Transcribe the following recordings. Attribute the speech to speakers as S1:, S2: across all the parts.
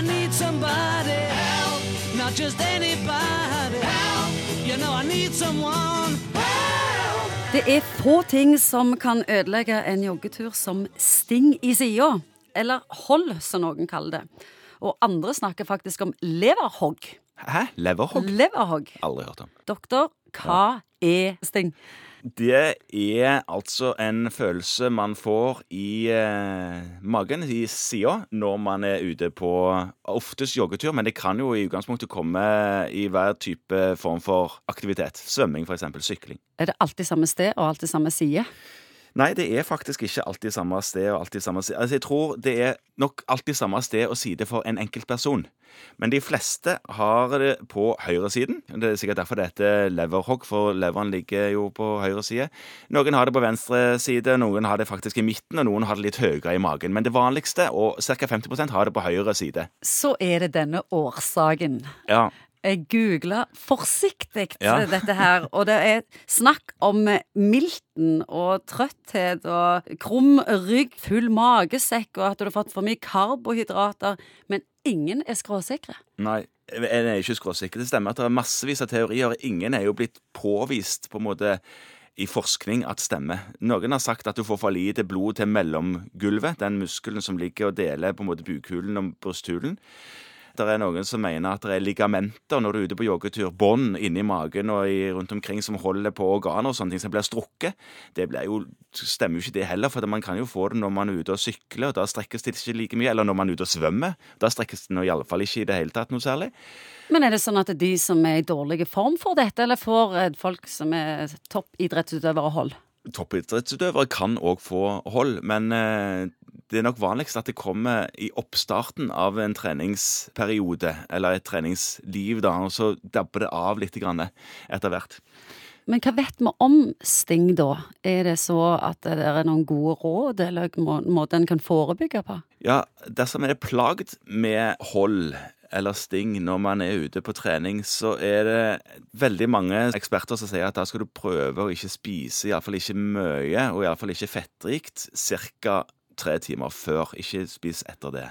S1: I need somebody help, not just anybody help. You know I need someone help.
S2: Det er få ting som kan ødelegge en joggetur som sting i sida. Eller hold, som noen kaller det. Og andre snakker faktisk om leverhogg.
S3: Hæ? Leverhogg?
S2: Leverhogg.
S3: Aldri hørt om.
S2: Doktor, hva er sting?
S3: Det er altså en følelse man får i eh, magen, i sida, når man er ute på oftest joggetur, men det kan jo i utgangspunktet komme i hver type form for aktivitet. Svømming, f.eks. Sykling.
S2: Er det alltid samme sted og alltid samme side?
S3: Nei, det er faktisk ikke alltid samme sted og alltid samme side. Altså, jeg tror det er nok alltid samme sted og side for en enkeltperson. Men de fleste har det på høyresiden. Det er sikkert derfor det heter leverhogg, for leveren ligger jo på høyre side. Noen har det på venstre side, noen har det faktisk i midten, og noen har det litt høyere i magen. Men det vanligste, og ca. 50% har det på høyre side.
S2: Så er det denne årsaken.
S3: Ja,
S2: googla forsiktig
S3: Ja.
S2: dette her, og det er snakk om milten og trøtthet og krum rygg, full magesekk og at du har fått for mye karbohydrater. Men ingen er skråsikre.
S3: Nei, en er ikke skråsikker. Det stemmer at det er massevis av teorier. Ingen er jo blitt påvist på en måte i forskning at stemmer. Noen har sagt at du får for lite blod til mellomgulvet, den muskelen som ligger og deler på en måte bukhulen og brysthulen. Det er noen som mener at det er ligamenter når du er ute på joggetur, bånd inni magen og i, rundt omkring som holder på organer og sånne ting som blir strukket. Det blir jo, stemmer jo ikke det heller, for man kan jo få det når man er ute og sykler, og da strekkes det ikke like mye. Eller når man er ute og svømmer. Da strekkes det iallfall ikke i det hele tatt noe særlig.
S2: Men er det sånn at det er de som er i dårlig form får dette, eller får eh, folk som er toppidrettsutøvere hold?
S3: Toppidrettsutøvere kan òg få hold, men eh, det er nok vanligst at det kommer i oppstarten av en treningsperiode, eller et treningsliv, da, og så dabber det av litt etter hvert.
S2: Men hva vet vi om sting, da? Er det så at det er noen gode råd, eller må- måte en kan forebygge på?
S3: Ja, dersom en er plagd med hold eller sting når man er ute på trening, så er det veldig mange eksperter som sier at da skal du prøve å ikke spise, iallfall ikke mye, og iallfall ikke fettrikt, ca. tre timer før. Ikke spis etter det.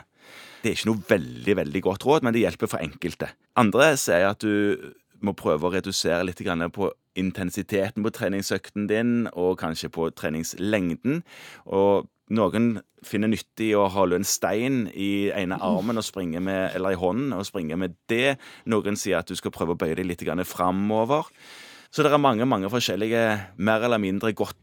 S3: Det er ikke noe veldig veldig godt råd, men det hjelper for enkelte. Andre sier at du må prøve å redusere litt på intensiteten på treningsøkten din, og kanskje på treningslengden. Og noen finner nyttig å holde en stein i ene armen med, eller i hånden og springe med det. Noen sier at du skal prøve å bøye deg litt framover. Så det er mange mange forskjellige mer eller mindre godt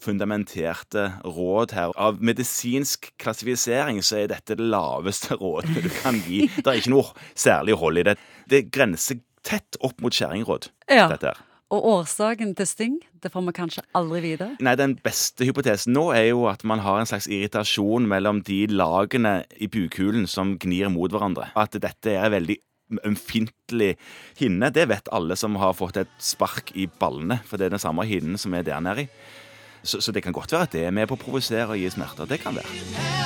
S3: fundamenterte råd her. Av medisinsk klassifisering så er dette det laveste rådet du kan gi. Det er ikke noe særlig hold i det. Det grenser tett opp mot skjæringråd,
S2: Ja.
S3: dette her.
S2: Og årsaken til sting, det får vi kanskje aldri vite.
S3: Nei, Den beste hypotesen nå er jo at man har en slags irritasjon mellom de lagene i bukhulen som gnir mot hverandre. At dette er veldig ømfintlig hinne, det vet alle som har fått et spark i ballene. For det er den samme hinnen som er der nede i. Så, så det kan godt være at det er med på å provosere og gi smerter. Det kan være.